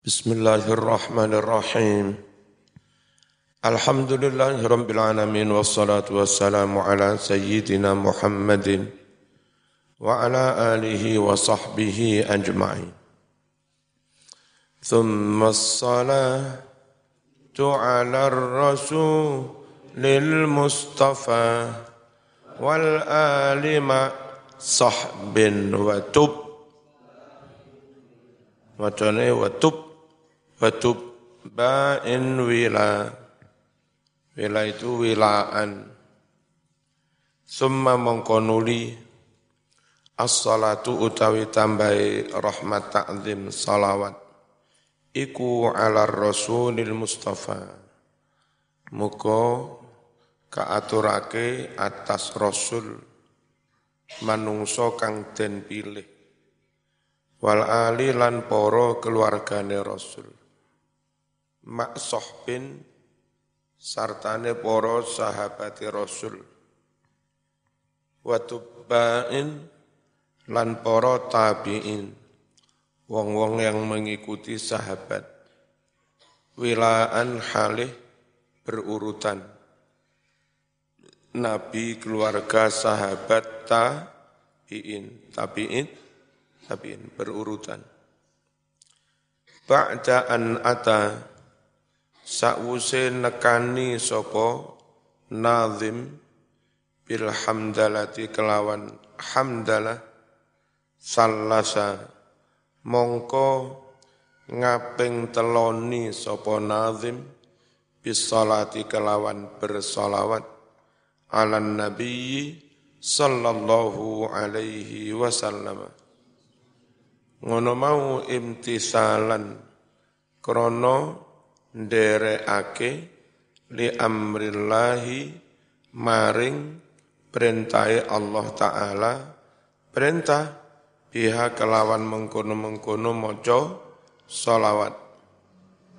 Bismillahirrahmanirrahim. Alhamdulillahirabbil alamin wassalatu wassalamu ala sayyidina Muhammadin wa ala alihi wa sahbihi ajma'in. Thumma as-salatu ala ar-rasulil mustafa wal ali ma sahbin wa tub Wacane wa tub Watub ba'in wila. Wila itu wilaan. Summa mongkonuli as-salatu utawi tambahi rahmat ta'zim salawat. Iku ala rasulil mustafa. Muka kaaturake atas rasul manungso kang den pilih wal ali lan poro keluargane rasul mak sohbin sartane poro sahabati Rasul. Watubbain lan poro tabiin. Wong-wong yang mengikuti sahabat. Wilaan halih berurutan. Nabi keluarga sahabat tabiin. Tabiin tabiin berurutan. Ba'da an ata sakwuse nekani sapa? Nazim bil hamdalati kelawan hamdalah sallasa mongko ngaping teloni sapa nazim bis salati kelawan bersolawat ala nabi sallallahu alaihi wasallam. Ngono mau imtisalan krono nderekake li amrillahi maring perintahe Allah taala. Perintah biha kelawan mengkono-mengkono maca selawat.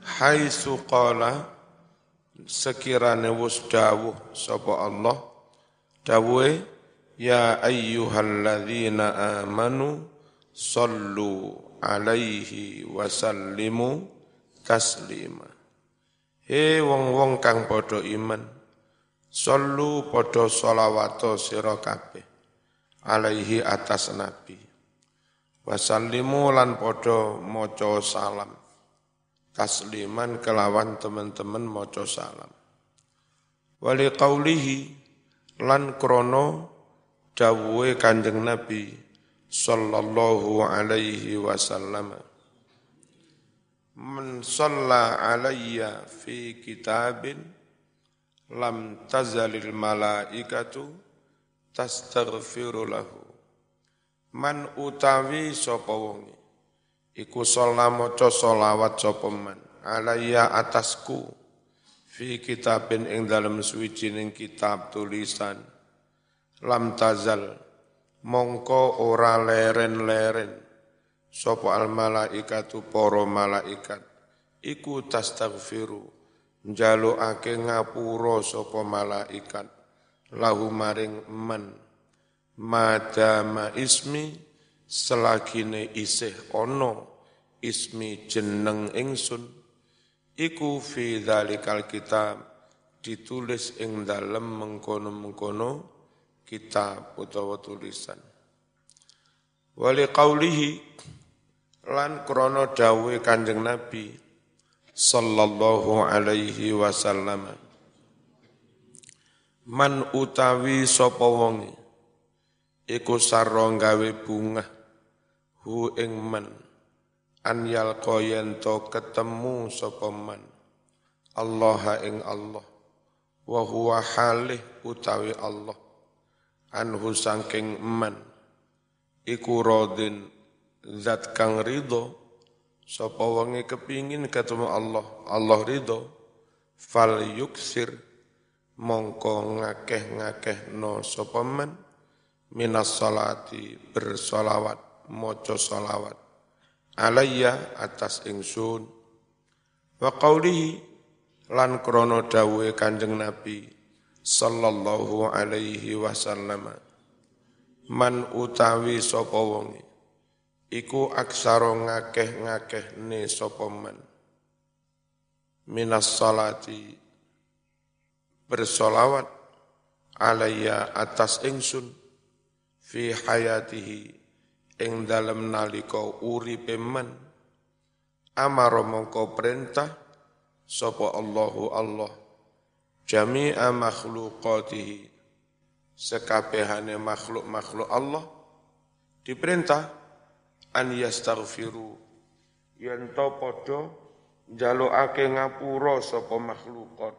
Hai suqala sekirane wus dawuh sapa Allah dawuhe ya ayyuhalladzina amanu sallu alaihi wasallimu taslima He wong-wong kang padha iman, sallu padha sholawata sira kabeh alaihi atas nabi. Wasallimu lan padha maca salam. Tasliman kelawan teman-teman maca salam. Wali qaulihi lan krono dawuhe Kanjeng Nabi sallallahu alaihi wasallam Man salla alayya fi kitabin lam tazalil malaikatu tastaghfiru lahu. Man utawi sapa wonge iku sholla maca sholawat sapa man alayya atasku fi kitabin ing dalem suwijining kitab tulisan lam tazal mongko ora leren-leren Sopo al malaikatu poro malaikat. Iku tastaghfiru ake ngapuro sopo malaikat. Lahu maring man madama ismi selagine isih ono ismi jeneng ingsun. Iku fi dzalikal kitab ditulis ing dalem mengkono-mengkono kitab utawa tulisan. Wali qaulihi lan krono dawe kanjeng Nabi sallallahu alaihi wasallam man utawi sapa wonge iku sarra gawe bunga hu ing man an yalqa to ketemu sapa man Allah ing Allah wa huwa halih utawi Allah anhu sangking man iku radin zat kang ridho sapa wonge kepingin ketemu Allah Allah ridho fal yuksir mongko ngakeh-ngakeh no sapa man minas salati bersolawat maca solawat alayya atas ingsun. Wa qawlihi lan krono dawe kanjeng Nabi sallallahu alaihi wasallam man utawi sapa wonge iku aksaro ngakeh-ngakeh ne sopoman minas salati. Bersolawat alaiya atas ingsun fi hayatihi ing dalem nalika uripe man. Amara mongko perintah sapa Allahu Allah jami'a makhluqatihi. Sekabehane makhluk-makhluk Allah diperintah an yastaghfiru. Yen to padha njalukake ngapura sapa makhlukat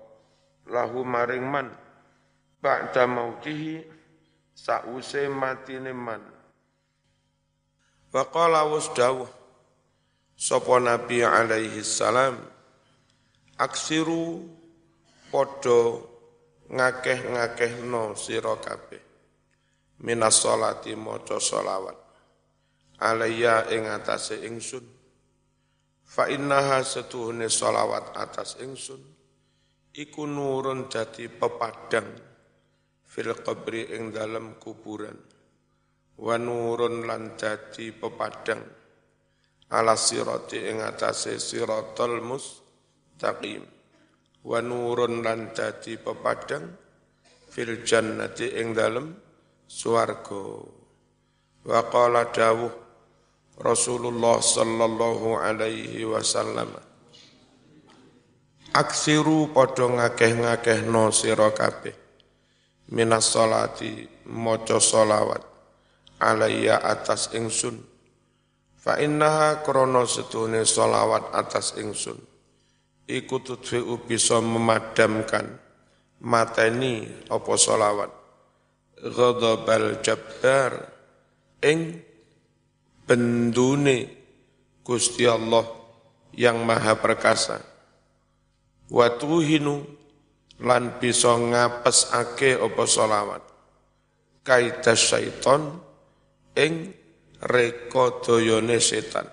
lahu maring man. Ba'da mautihi sause matine man. Wa qala wasdawuh sapa nabi alaihi salam aksiru padha ngakeh-ngakehno sira kabeh. Minas salati maca selawat alaiya ing atase ingsun. Fa innaha setuhune solawat atas ingsun. Iku nurun dadi pepadang fil qabri ing dalam kuburan. Wa nurun lan dadi pepadang ala sirati ing atase siratal mustaqim. Wa nurun lan dadi pepadang fil jannati ing dalam swarga. Wa qala dawuh Rasulullah sallallahu alaihi wasallam. Aksiru padha ngakeh-ngakehno sira kabeh. Minas salati maca selawat. Alayya atas ingsun. Fa innaha krana setune selawat atas ingsun. Iku tudfi'u bisa memadamkan mateni apa selawat. Ghadabal jabbar. Ing bendune Gusti Allah yang maha perkasa. Watuhinu lan bisa ake apa solawat kaita syaiton ing reka doyone setan.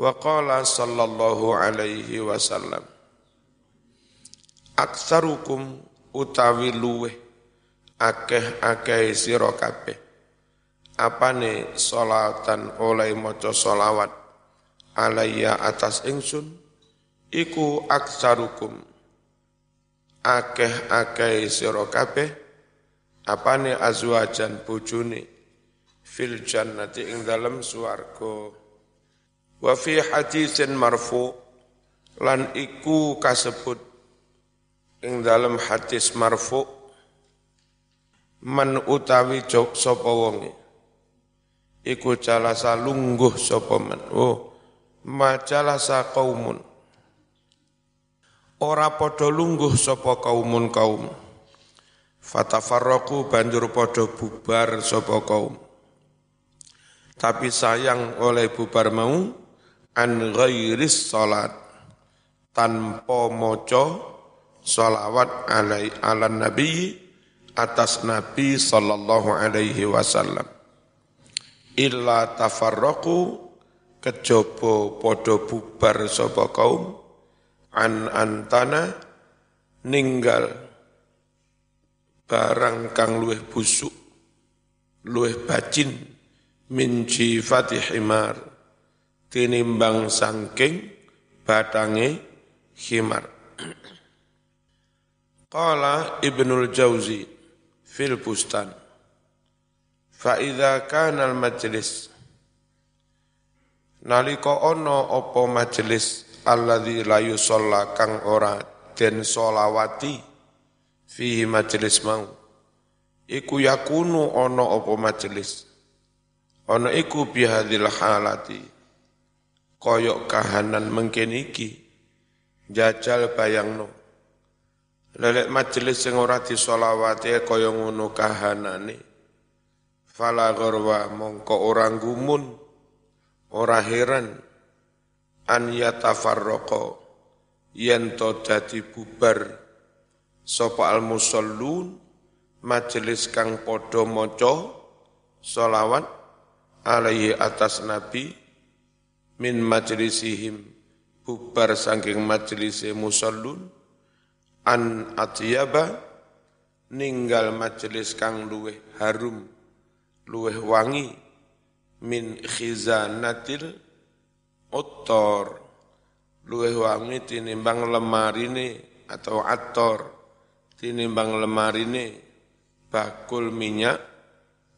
Wa qala sallallahu alaihi wasallam aksarukum utawi luweh akeh-akeh sira apane salatan oleh maca solawat alaiya atas ingsun iku aksarukum. Akeh-akeh sira kabeh apane azwajan bojone fil jannati ing dalem swarga. Wa fi hadisin marfu lan iku kasebut ing dalem hadis marfu man utawi sapa wonge iku jalasa lungguh sapa man oh majalasa kaumun. Ora padha lungguh sapa kaumun kaum fatafarraqu banjur padha bubar sapa kaum. Tapi sayang oleh bubar mau an ghairis salat tanpa maca salawat alai ala nabi atas nabi sallallahu alaihi wasallam illa tafarraqu kejaba padha bubar sapa kaum an antana ninggal barang kang luweh busuk luweh bacin min jifati himar tinimbang sangking batange himar. Qala Ibnul Jauzi fil Bustan Fa'idha kanal majlis. Nalika ono opo majlis alladzi la yusalla kang ora den solawati fihi majlis mau. Iku yakunu ono opo majlis? Ono iku bihadil halati. Koyok kahanan mengken iki. Jajal bayangno. Lelek majelis sing ora disolawati kaya ngono kahanane Fala gorwa mongko orang gumun, ora heran, an yatafarroko, yento dadi bubar, sopa al musallun, majelis kang podo moco, solawat, alaihi atas nabi, min majelisihim, bubar sangking majelisi musallun, an atiyaba, ninggal majelis kang luweh harum, luweh wangi min khizanatil uttor. Luweh wangi tinimbang lemarine atau ator tinimbang lemarine bakul minyak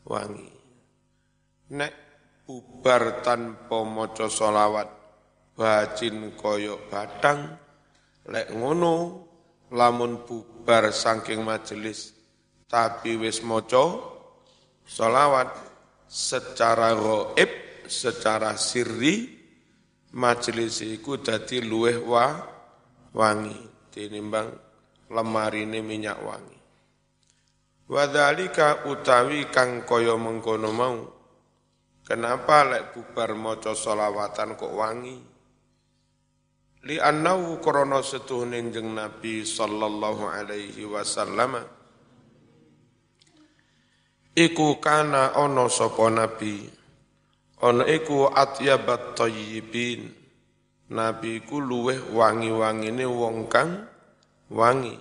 wangi. Nek bubar tanpa maca solawat bacin koyok batang lek ngono lamun bubar saking majelis tapi wis maca solawat secara goib secara sirri majelis iku dadi luweh wa wangi tinimbang lemarine minyak wangi. Wadhalika utawi kang kaya mengkono mau. Kenapa lek bubar maca solawatan kok wangi? Li annahu krana setuhune jeng Nabi sallallahu alaihi wasallam iku kana ana sapa nabi. Ana iku atyabat thayyibin nabi iku luweh wangi-wangine wong kang wangi.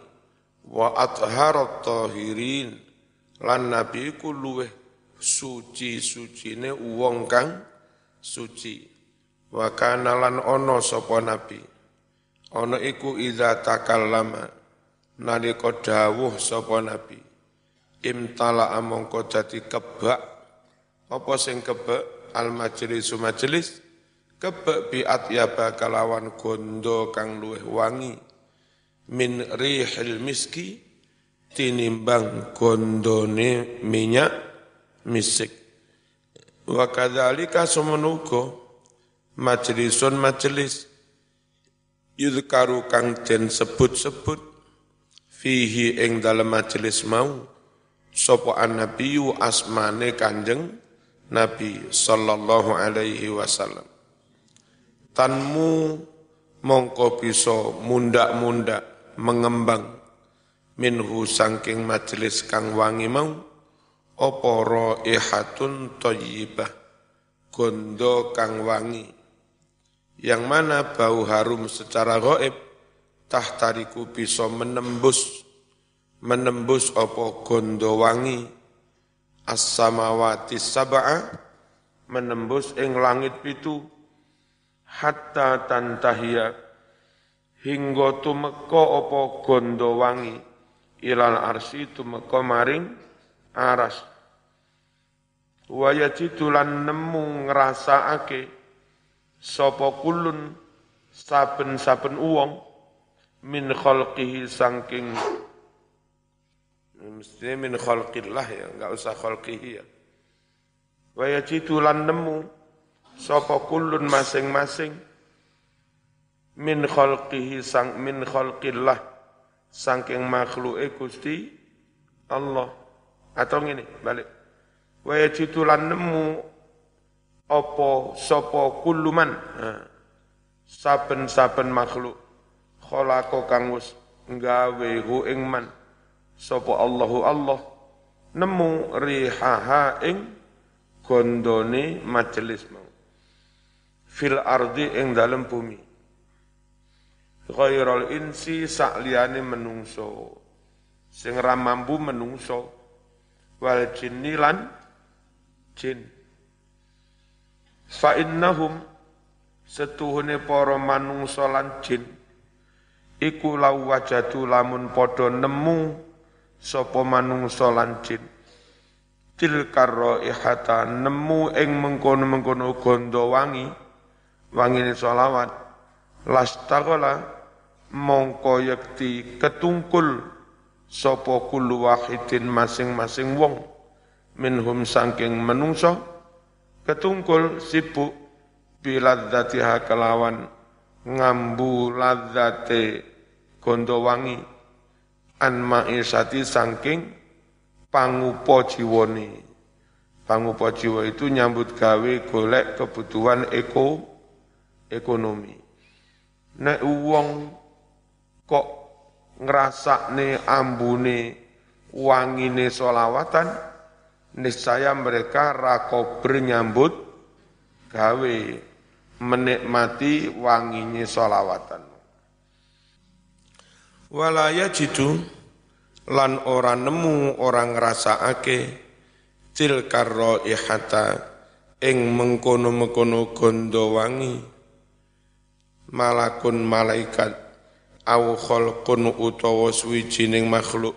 Wa atharat tahirin lan nabi iku luweh suci-sucine wong kang suci. Wa kana lan ana sapa nabi. Ana iku idza takallama. Nalika dawuh sapa nabi imtala amongko dadi kebak. Apa sing kebak? Al majlisu majlis. Kebak bi atyaba kalawan gondo kang luweh wangi. Min rihil miski tinimbang gondone minyak misik. Wa kadzalika sumenugo majlisun majlis. Yudhkaru kang den sebut-sebut fihi ing dalam majlis mau sapa annabiyyu asmane Kanjeng Nabi sallallahu alaihi wasallam. Tanmu mongko bisa mundak-mundak mengembang minhu sangking majelis kang wangi mau apa raihatun thayyibah gondo kang wangi. Yang mana bau harum secara gaib tahtariku bisa menembus menembus opo gondo wangi. As-samawati sab'a menembus ing langit pitu. Hatta tantahia hingga tumeka opo gondo wangi. Ilal arsi tumeka maring aras. Waya lan nemu ngrasakake sapa kulun saben-saben uwong min khalqihi sangking Mestinya min khalqillah ya, enggak usah khalqihi ya. Wa yajidu lan nemu sapa kullun masing-masing min khalqihi sang min khalqillah saking makhluke Gusti Allah. Atau ngene, balik. Wa yajidu lan nemu apa sapa kulluman saben-saben makhluk khalaqa kang wis gawe hu ing sapa Allahu Allah nemu rihaha ing gondone majelis mau. Fil ardi ing dalem bumi. Ghairal insi sakliyane menungso. Sing ra mampu menungso. Wal jinni lan jin. Fa innahum setuhune para manungsa lan jin. Iku lau wajadu lamun padha nemu sapa manungsa lan jin. Tilkar ihata nemu ing mengkono-mengkono gondo wangi wangine selawat lastagola mongko yakti ketungkul sapa kullu wahidin masing-masing wong. Minhum sangking menungso ketungkul sibuk biladzatiha kelawan ngambu ladzate gondo wangi an ma'isati sangking pangupo jiwone. Pangupo jiwa itu nyambut gawe golek kebutuhan eko ekonomi. Nek uang kok ngrasakne ambune wangine solawatan, niscaya mereka rakober nyambut gawe menikmati wanginya solawatan walaya jidu lan ora nemu orang ake til karro ihata ing mengkono-mengkono gondo wangi. Malakun malaikat au khalqun utawa suwijining makhluk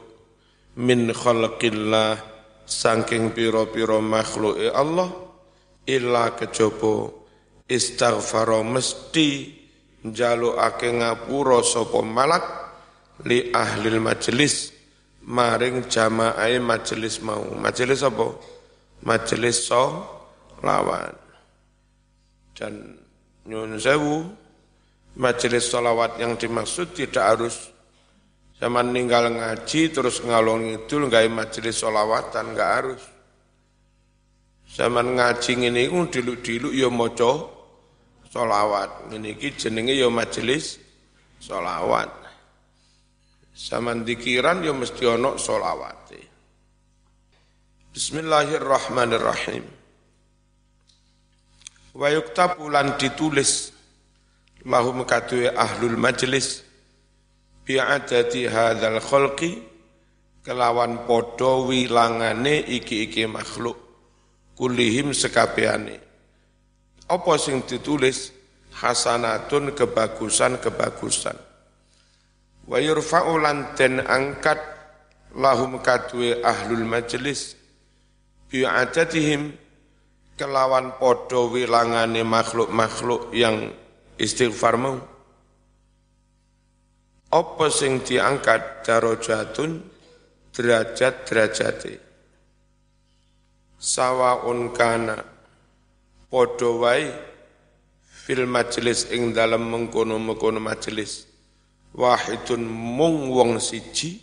min khalqillah saking pira-pira makhluke Allah illa kejaba istaghfara mesti njalukake ngapura sapa malak li ahlil majelis maring jamaah majelis mau majelis apa majelis so lawan. Dan nyun sewu, majelis solawat yang dimaksud tidak harus zaman ninggal ngaji terus ngalong itu nggak majelis solawatan nggak harus. Zaman ngaji ini pun dilu-dilu ya moco solawat. Ini jenenge ya majelis solawat. Zaman dikiran ya mesti ono solawat. Bismillahirrahmanirrahim. Wa yuktab ulan ditulis. Lahum kadue ahlul majlis. Bi'adati hadzal khalqi. Kelawan podo wilangane iki-iki makhluk. Kulihim sekabehane apa sing ditulis? Hasanatun kebagusan-kebagusan wa yurfa'u lan den angkat lahum kadue ahlul majlis bi'adatihim kelawan podo wilangane makhluk-makhluk yang istighfar mau. Apa sing diangkat darajatun derajat-derajate. Sawaun kana podo wae fil majelis ing dalam mengkono-mengkono majelis. Wahidun mung wong siji,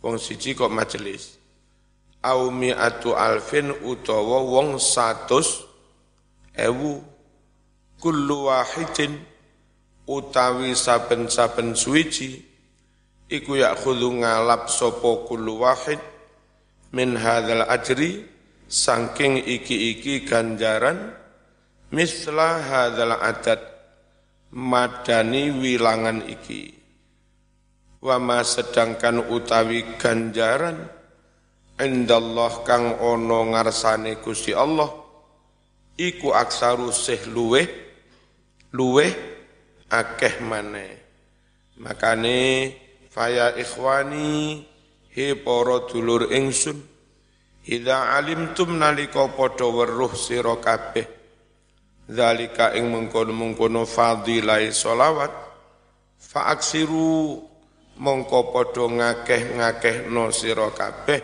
wong siji kok majelis. Au mi'atu alfin utawa wong satus ewu. Kullu wahidin utawi saben-saben suwiji. Iku yakhudhu ngalap sapa kullu wahid min hadzal ajri saking iki-iki ganjaran misla hadzal adat madani wilangan iki. Wama sedangkan utawi ganjaran indallah kang ono ngarsane Gusti Allah iku aksaru sih luwe luwe akeh mane makane faya ikhwani he para dulur ingsun idza alimtum nalika padha weruh sira kabeh zalika ing mengkono-mengkono fadilai solawat faaksiru mongko padha ngakeh-ngakeh no kabeh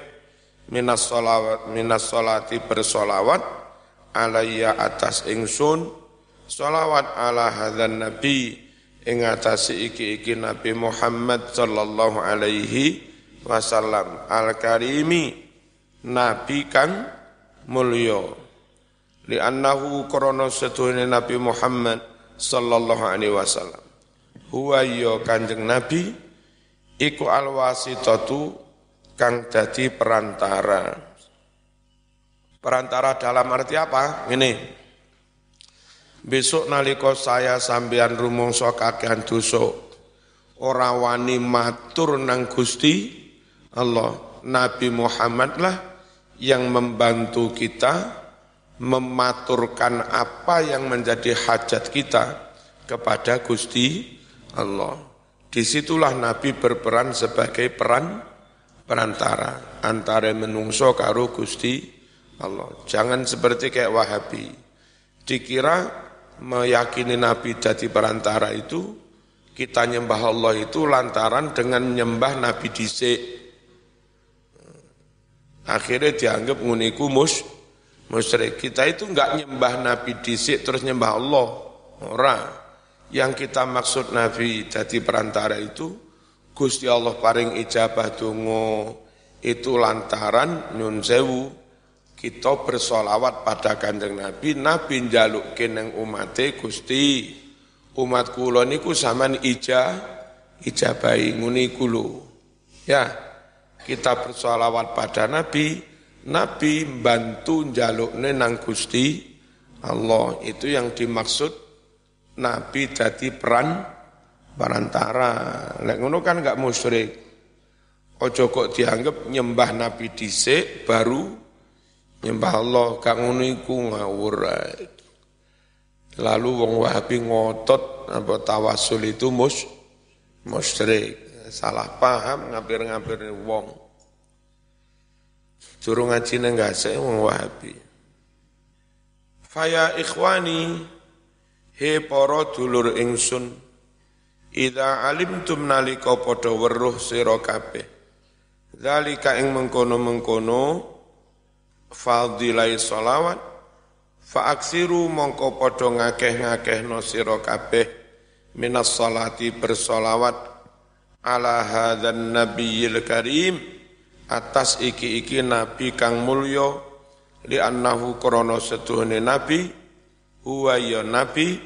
minas solawat minas solati bersolawat alaiya atas ingsun solawat ala hadzal nabi ing atas iki-iki Nabi Muhammad sallallahu alaihi wasallam al karimi nabi kang mulya li annahu krana setuhune Nabi Muhammad sallallahu alaihi wasallam huwa ya kanjeng nabi iku alwasitatu kang jadi perantara. Perantara dalam arti apa? Ini. Besok naliko saya sambian rumongso kakean dosa ora wani matur nang Gusti Allah. Nabi Muhammad lah yang membantu kita mematurkan apa yang menjadi hajat kita kepada Gusti Allah. Di situlah Nabi berperan sebagai peran perantara antara menungso karo Gusti Allah. Jangan seperti kayak Wahabi. Dikira meyakini Nabi jadi perantara itu kita nyembah Allah itu lantaran dengan nyembah Nabi dhisik. Akhirnya dianggap nguniku mus musyrik. Kita itu enggak nyembah Nabi dhisik terus nyembah Allah. Orang yang kita maksud Nabi jadi perantara itu Gusti Allah paring ijabah donga itu lantaran nyun sewu kita bersolawat pada kanjeng Nabi, Nabi njaluk keneng umate Gusti umat kula niku sampean ija ijabahi nguni. Ya, kita bersolawat pada Nabi, Nabi bantu njaluk nang Gusti Allah. Itu yang dimaksud Nabi jadi peran Barantara. Lek ngono kan enggak musyrik. Ojo kok dianggap nyembah Nabi dhisik baru Nyembah Allah gak ngono iku ngawur. Lalu wong Wahabi ngotot apa tawasul itu mus musyrik. Salah paham ngapir-ngapir wong. Durung ngaji nang gase wong Wahabi. Faya ikhwani he para dulur ingsun Ida alimtum nalika padha weruh sira kabeh. Zalika ing mengkono-mengkono fadilai solawat fa aksiru mongko padha ngakeh-ngakehno sira kabeh minas salati bersolawat ala hadzal nabiyil karim atas iki-iki nabi kang mulya li annahu krana setuhune nabi huwa ya nabi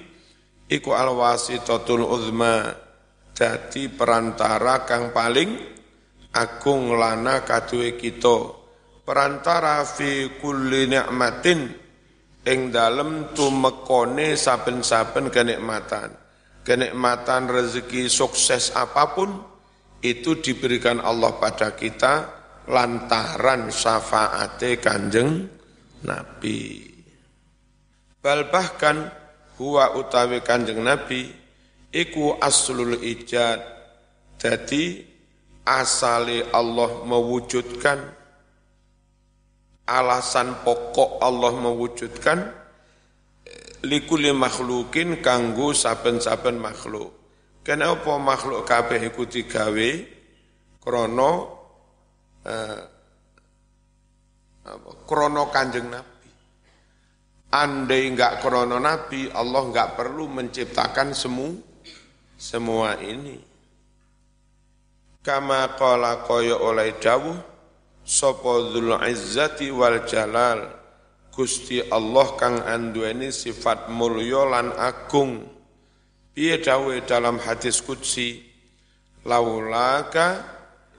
iku alwasitatul uzma dadi perantara kang paling agung lana kaduwe kita. Perantara fi kulli nikmatin ing dalem tumekone saben-saben kenikmatan. Kenikmatan rezeki sukses apa pun itu diberikan Allah pada kita lantaran syafaate kanjeng Nabi. Bal bahkan huwa utawi kanjeng Nabi iku aslul ijad jadi asale Allah mewujudkan alasan pokok Allah mewujudkan likuli makhlukin kanggo saben-saben makhluk kenapa makhluk kabeh iku digawe krana eh, krana kanjeng Nabi Andai enggak krono Nabi, Allah enggak perlu menciptakan semua semua ini. Kama qala kaya oleh dawuh sapa dzul izzati wal jalal Gusti Allah kang anduweni sifat mulya agung. Piye dawuhe dalam hadis qudsi laulaka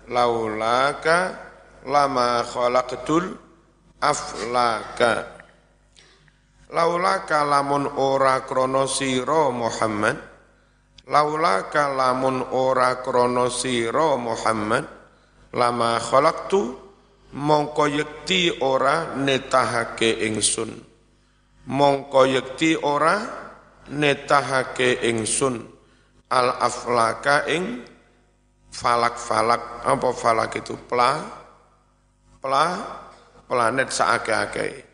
laulaka lama khalaqtul aflaka. Laula kalamun ora krono sira Muhammad. Laula kalamun ora krono sira Muhammad. Lama khalaqtu mongko yekti ora netahake ingsun. Mongko yekti ora netahake ingsun. Al aflaka ing falak-falak apa falak itu? Pla? Pla? Planet saake-ake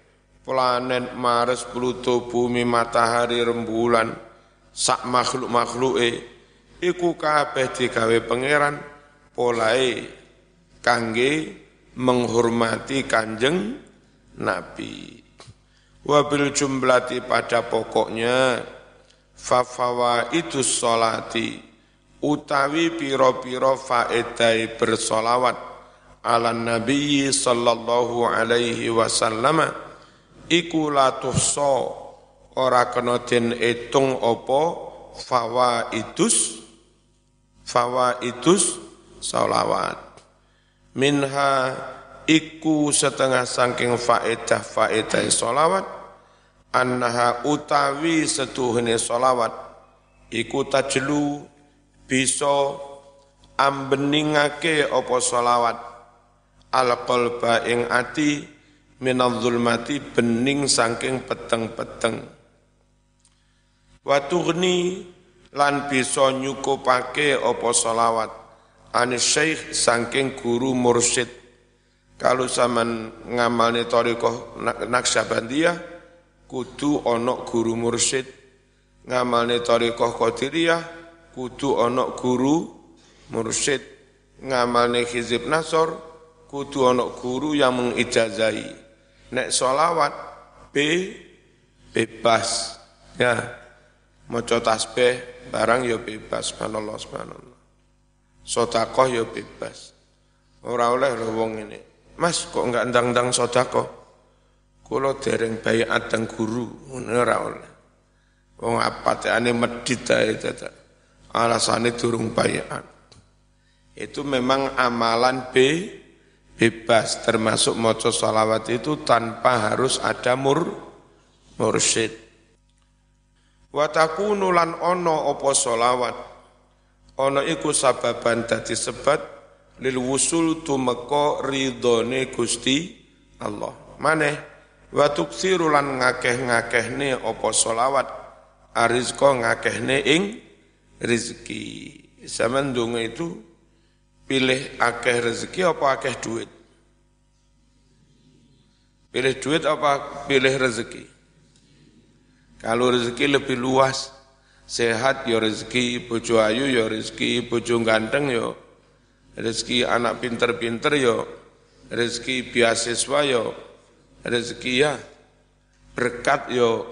planet Mars, Pluto, bumi, matahari, rembulan, sak makhluk-makhluke. Iku kabeh digawe pangeran polae kangge menghormati Kanjeng Nabi. Wabil jumlati pada pokoknya fafawa itu solati utawi piro-piro faedai bersolawat ala Nabi sallallahu alaihi wasallam iku latuhsa ora kena den etung apa fawaidus fawaidus salawat minha iku setengah saking faedah faedah salawat annaha utawi setuhune salawat iku tajlu bisa ambeningake apa salawat al qalba ing ati minal zulmati bening saking peteng-peteng. Watughni lan bisa nyukupake apa selawat anis syekh saking guru mursyid. Kalau zaman ngamalne torikoh Naksabandiyah, kudu onok guru mursyid. Ngamalne torikoh Qadiriyah, kudu onok guru mursyid. Ngamalne Hizib Nasor, kudu onok guru yang mengijazahi nek solawat B bebas. Ya maca tasbih barang ya bebas subhanallah subhanallah. Sodakoh ya bebas. Ora oleh lho wong ini. Mas kok enggak ndang-ndang sodakoh kula dereng bayat teng guru ora oleh. Wong apa ane medit ae dadak alasane durung bayat itu memang amalan B bebas termasuk moco salawat itu tanpa harus ada mur mursyid. Wataku lan ono opo salawat ono iku sababan dadi sebat lil wusul tumeka ridone Gusti Allah. Maneh Wa tuksiru lan ngakeh-ngakehne apa solawat arizqa ngakehne ing rezeki. Zaman donga itu pilih akeh rezeki apa akeh duit? Pilih duit apa pilih rezeki? Kalau rezeki lebih luas, sehat ya rezeki, bojo ayu ya rezeki, bojo ganteng ya rezeki, anak pinter-pinter ya rezeki, beasiswa ya rezeki ya berkat ya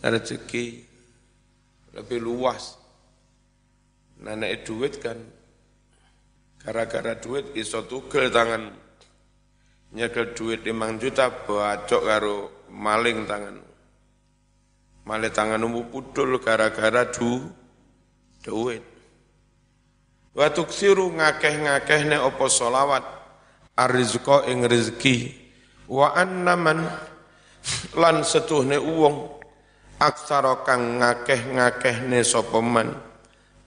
rezeki lebih luas. Nah, duit kan gara-gara duit iso tugel tangan nyekel duit 5 juta bacok karo maling tangan. Maling tangan umum pudul gara-gara du duit. Wa tuksiru ngakeh-ngakeh ne opo solawat arizqa ing rezeki wa annaman lan setuhne uwong aksara kang ngakeh-ngakeh ne sapa man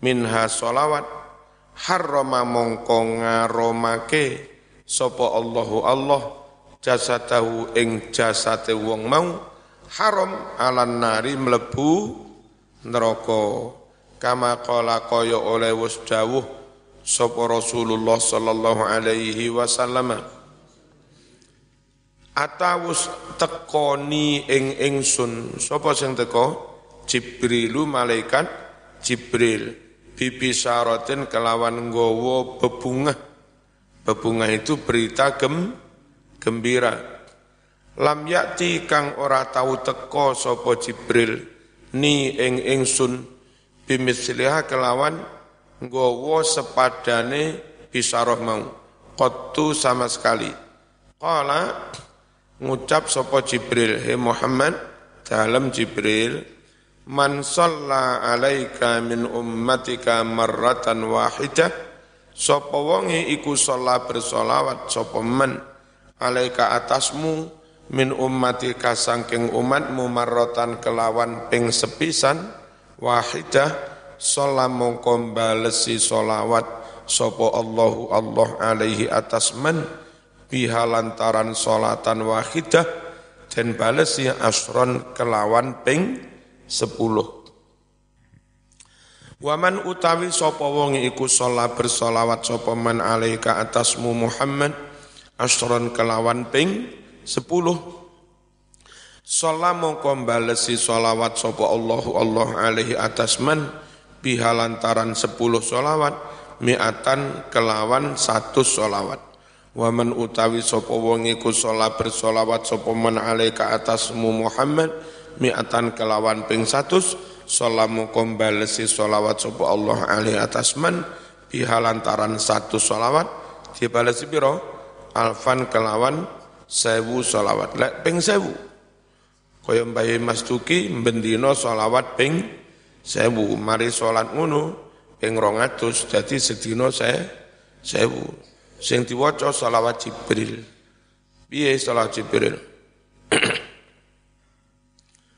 minha solawat harrama mongko ngaromake sapa Allahu Allah jasadahu ing jasate wong mau haram alan nari mlebu neraka. Kama qala kaya oleh wis dawuh sapa Rasulullah sallallahu alaihi wasallam atawus tekoni ing ingsun. Sapa sing teko? Jibrilu malaikat Jibril bibi syaratin kelawan nggawa bebungah Bebungah itu berita gem, gembira. Lam yakti kang ora tahu teko sopo Jibril ni ing ingsun bimisliha kelawan nggawa sepadane bisaroh mau qattu sama sekali. Qala ngucap sopo Jibril he Muhammad dalam Jibril man salla alaika min ummatika marratan wahidah. Sapa wonge iku sholat bersolawat sapa men alaika atasmu min ummatika sangking umatmu marrotan kelawan ping sepisan. Wahidah sholat mongko balesi solawat sapa Allahu Allah alaihi atas men. Biha lantaran solatan wahidah dan balesi asron kelawan ping sepuluh. Waman utawi sapa wong iku sholat bersolawat sapa man alaika atasmu Muhammad asron kelawan ping sepuluh. Sholat mongko balesi sholawat sapa Allahu Allah alaihi atas man biha lantaran sepuluh sholawat mi'atan kelawan satu sholawat Waman utawi sapa wong iku sholat bersolawat sapa man alaika atasmu Muhammad mi'atan kelawan ping satu Salamu kombalesi solawat sopa Allah alaihi atas man biha lantaran satu solawat dibalesi biro alfan kelawan sewu solawat lek ping sewu kaya mbahe Mas Duki bendino solawat ping sewu mari solat ngono ping 200 dadi sedina saya sewu. Sing diwaca solawat Jibril. Piye solawat Jibril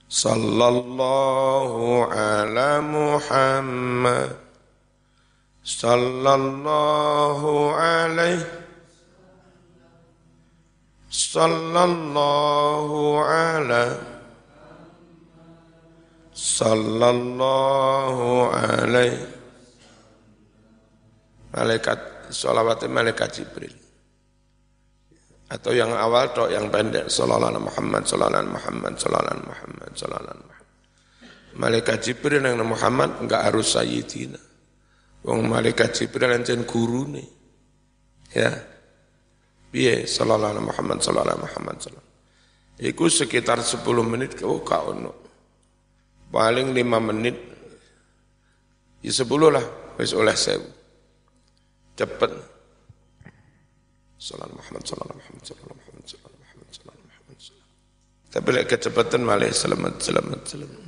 Sallallahu ala Muhammad. Sallallahu alaihi. Sallallahu ala. Sallallahu alaihi. Malaikat Salawat Malaikat Jibril atau yang awal atau yang pendek. Sallallahu alaihi Muhammad sallallahu alaihi Muhammad sallallahu alaihi Muhammad sallallahu Muhammad. Malaikat Jibril yang Muhammad enggak harus sayyidina. Wong malaikat Jibril guru gurune. Ya. Piye? Sallallahu alaihi Muhammad sallallahu alaihi Muhammad sallallahu Iku sekitar 10 menit kau kau ono. Paling 5 menit. Ya 10 lah wis oleh sewu. Cepet. Salam Muhammad, salam Muhammad, salam Muhammad, salam Muhammad, salam Muhammad. Tapi lek kecepatan malah selamat, selamat, selamat.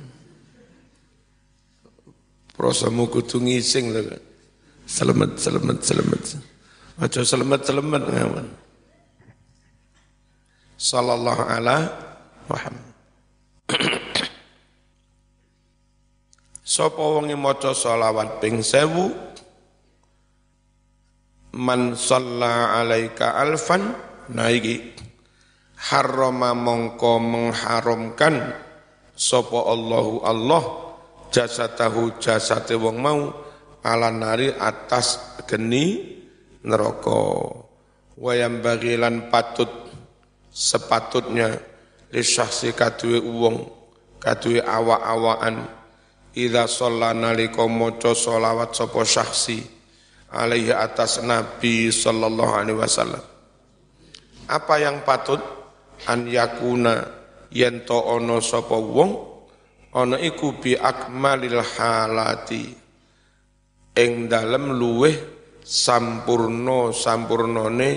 Prosamu kudu ngising lho. Selamat, selamat, selamat. Aja selamat, selamat ngawan. Sallallahu ala Muhammad. Sapa wong maca selawat ping 1000 man salla alaika alfan naiki. Harrama mongko mengharamkan sapa Allahu Allah jasatahu jasate wong mau ala nari atas geni neraka. Wayam bagilan patut sepatutnya li syahsi kaduwe wong kaduwe awa-awaan idza shalla nalika maca selawat sapa syakhsi alaihi atas nabi sallallahu alaihi wasallam. Apa yang patut? An yakuna yen to ana sapa wong ana iku bi akmalil halati. Ing dalem luweh sampurno sampurnone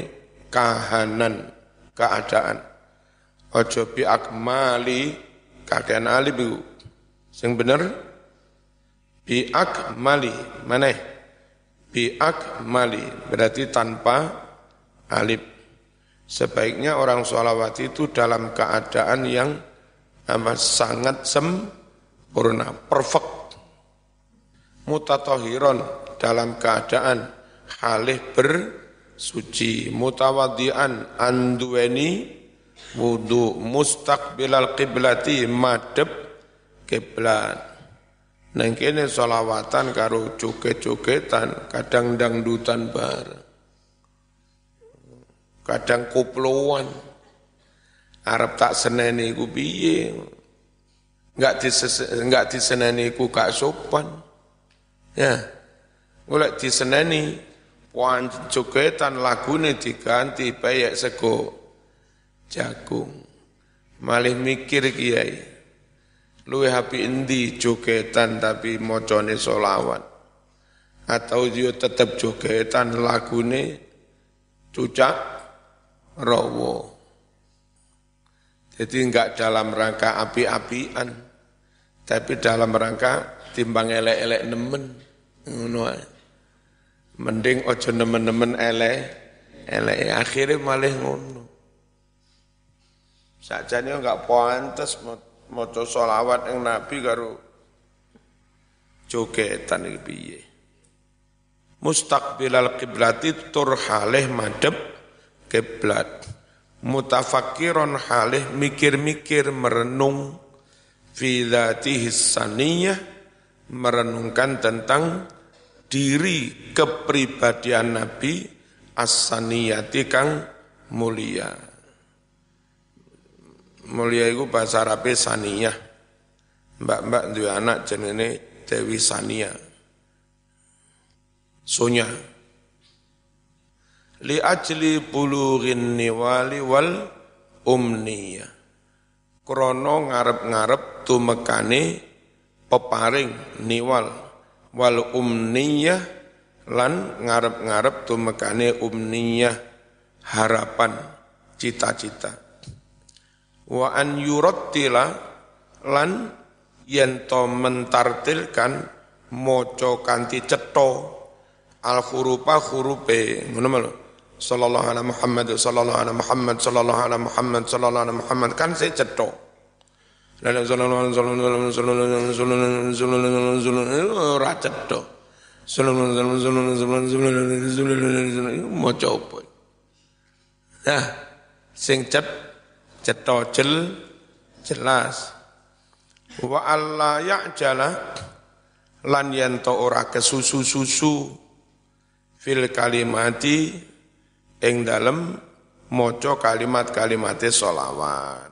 kahanan keadaan. Ojo bi akmali kakean alif iku. Sing bener bi akmali mana bi akmali berarti tanpa alif Sebaiknya orang sholawat itu dalam keadaan yang amat sangat sempurna, perfect. Mutatohiron dalam keadaan halih bersuci, mutawadian andueni wudu, mustaqbilal qiblati madep kiblat. Neng kene solawatan karo joget-jogetan, kadang dangdutan bareng kadang koploan Arab tak seneni ku piye? Enggak dises, enggak diseneni ku gak sopan. Ya golek diseneni wan jogetan lagune diganti bayek sego jagung. Malih mikir kiai luwe hapi endi jogetan tapi mocone solawat atau dia tetap jogetan lagune cucak rowo. Jadi enggak dalam rangka api-apian, tapi dalam rangka timbang elek-elek nemen. Mending ojo nemen-nemen elek, elek akhirnya malah ngono. Sajane enggak pantes maca selawat yang Nabi karo jogetan iki piye. Mustaqbilal qiblati tur halih madhep kiblat mutafakiron halih mikir-mikir merenung fi dzatihi saniyah merenungkan tentang diri kepribadian Nabi as-saniyati kang mulia mulia itu bahasa Arab saniyah. Mbak-mbak dua anak jenenge Dewi Sania. Sonya li ajli bulughin niwali wal umniyah. Krono ngarep-ngarep tumekane peparing niwal wal umniyah lan ngarep-ngarep tumekane umniyah. Harapan cita-cita wa an yurattila lan yen to mentartilkan maca kanthi cetha al hurufa hurupe ngono sallallahu alaihi Muhammad sallallahu alaihi Muhammad sallallahu alaihi Muhammad sallallahu alaihi Muhammad kan sallallahu alaihi ora alaihi mau coba nah sing cet cetok jel jelas wa alla ya'jala lan yen to ora kesusu-susu fil kalimati ing dalem maca kalimat-kalimate solawat.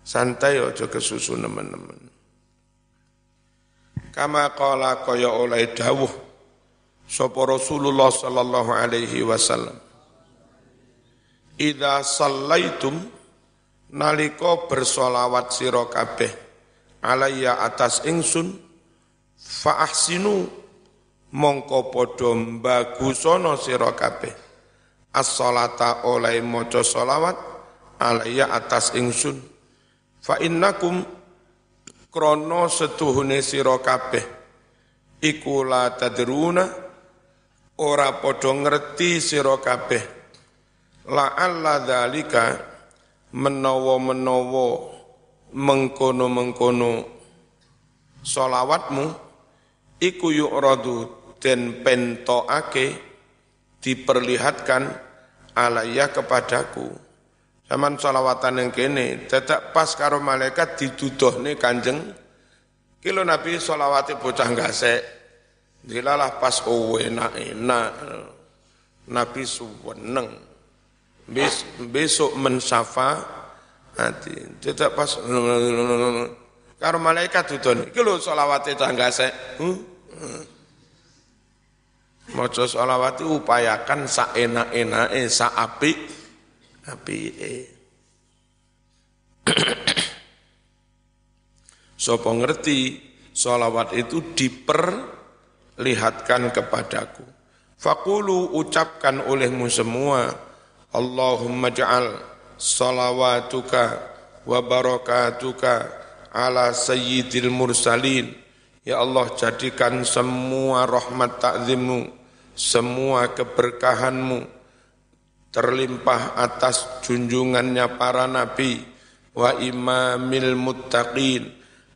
Santai aja kesusu nemen-nemen. Kama qala kaya oleh dawuh sapa Rasulullah sallallahu alaihi wasallam. Idza sallaitum nalika bersolawat sira kabeh alayya atas ingsun fa ahsinu mongko padha mbagusana sira kabeh. As-salata oleh maca solawat alaiya atas ingsun. Fa innakum krono setuhune sira kabeh. Iku la tadruna ora padha ngerti sira kabeh. La alla dzalika menawa-menawa mengkono-mengkono solawatmu iku yu'radu den pentokake diperlihatkan alaya kepadaku. Zaman solawatan yang kene, tidak pas karo malaikat nih kanjeng. Kilo Nabi solawati bocah gasek. Dilalah pas oh enak enak. Nabi suweneng. Bes, besok mensafa hati. Tidak pas karo malaikat dudon. Kilo solawati tangga gasek. Hmm? Hmm. Maca selawat upayakan sa enak-enake, sa apik apike. Sopo ngerti solawat itu diperlihatkan kepadaku. Fakulu ucapkan olehmu semua, Allahumma ja'al salawatuka wa barakatuka ala sayyidil mursalin. Ya Allah jadikan semua rahmat takzimmu semua keberkahanmu terlimpah atas junjungannya para nabi wa imamil muttaqin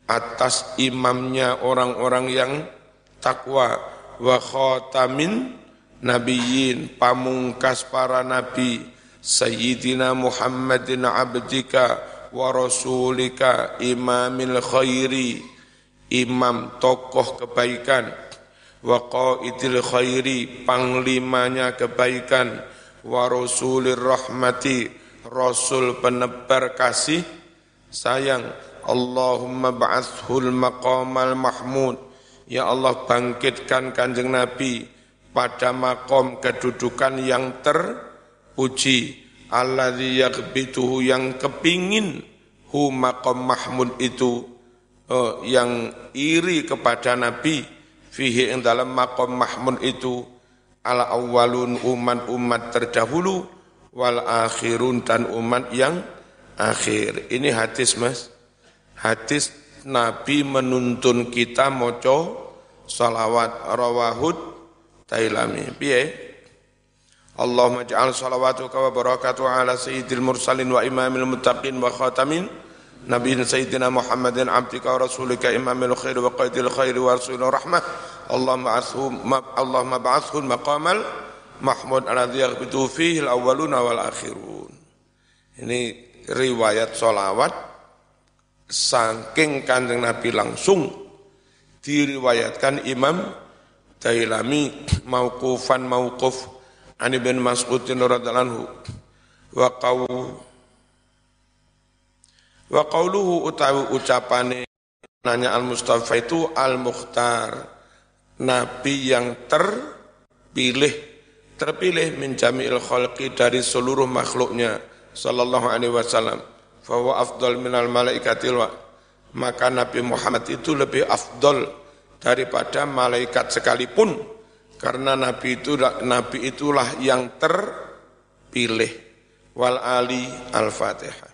atas imamnya orang-orang yang takwa wa khatamin nabiyyin pamungkas para nabi sayyidina Muhammadin abdika wa rasulika imamil khairi imam tokoh kebaikan wa qaidil khairi panglimanya kebaikan wa rasulir rahmati rasul penebar kasih sayang. Allahumma ba'athul maqamal mahmud. Ya Allah bangkitkan kanjeng Nabi pada makom kedudukan yang terpuji alladzi yaghbituhu yang kepingin hu maqam mahmud itu oh, yang iri kepada Nabi fihi ing dalam makom mahmud itu ala awalun umat-umat terdahulu wal akhirun dan umat yang akhir. Ini hadis Mas. Hadis Nabi menuntun kita moco salawat rawahud Tailami. Piye? Allahumma ja'al salawatuka wa barakatuh ala sayyidil mursalin wa imamil muttaqin wa khatamin Nabi sayyidina Muhammadin abdika wa rasulika imamil khair wa qaidil khair wa rasulina rahmah Allahumma ashu Allahumma ba'athu maqamal mahmud alladhi yaghbitu fihi al awwaluna wal akhirun ini riwayat salawat saking kanjeng Nabi langsung diriwayatkan Imam Dailami mauqufan mauquf Ani bin Mas'udin radhiyallahu wa qaw Wa qauluhu utawi ucapane nanya al-Mustafa itu al-Mukhtar. Nabi yang terpilih, terpilih menjami'il khalqi dari seluruh makhluknya sallallahu alaihi wasallam. Fawa afdal minal malaikatil wa. Maka Nabi Muhammad itu lebih afdal daripada malaikat sekalipun. Karena Nabi itu Nabi itulah yang terpilih. Wal ali al-Fatihah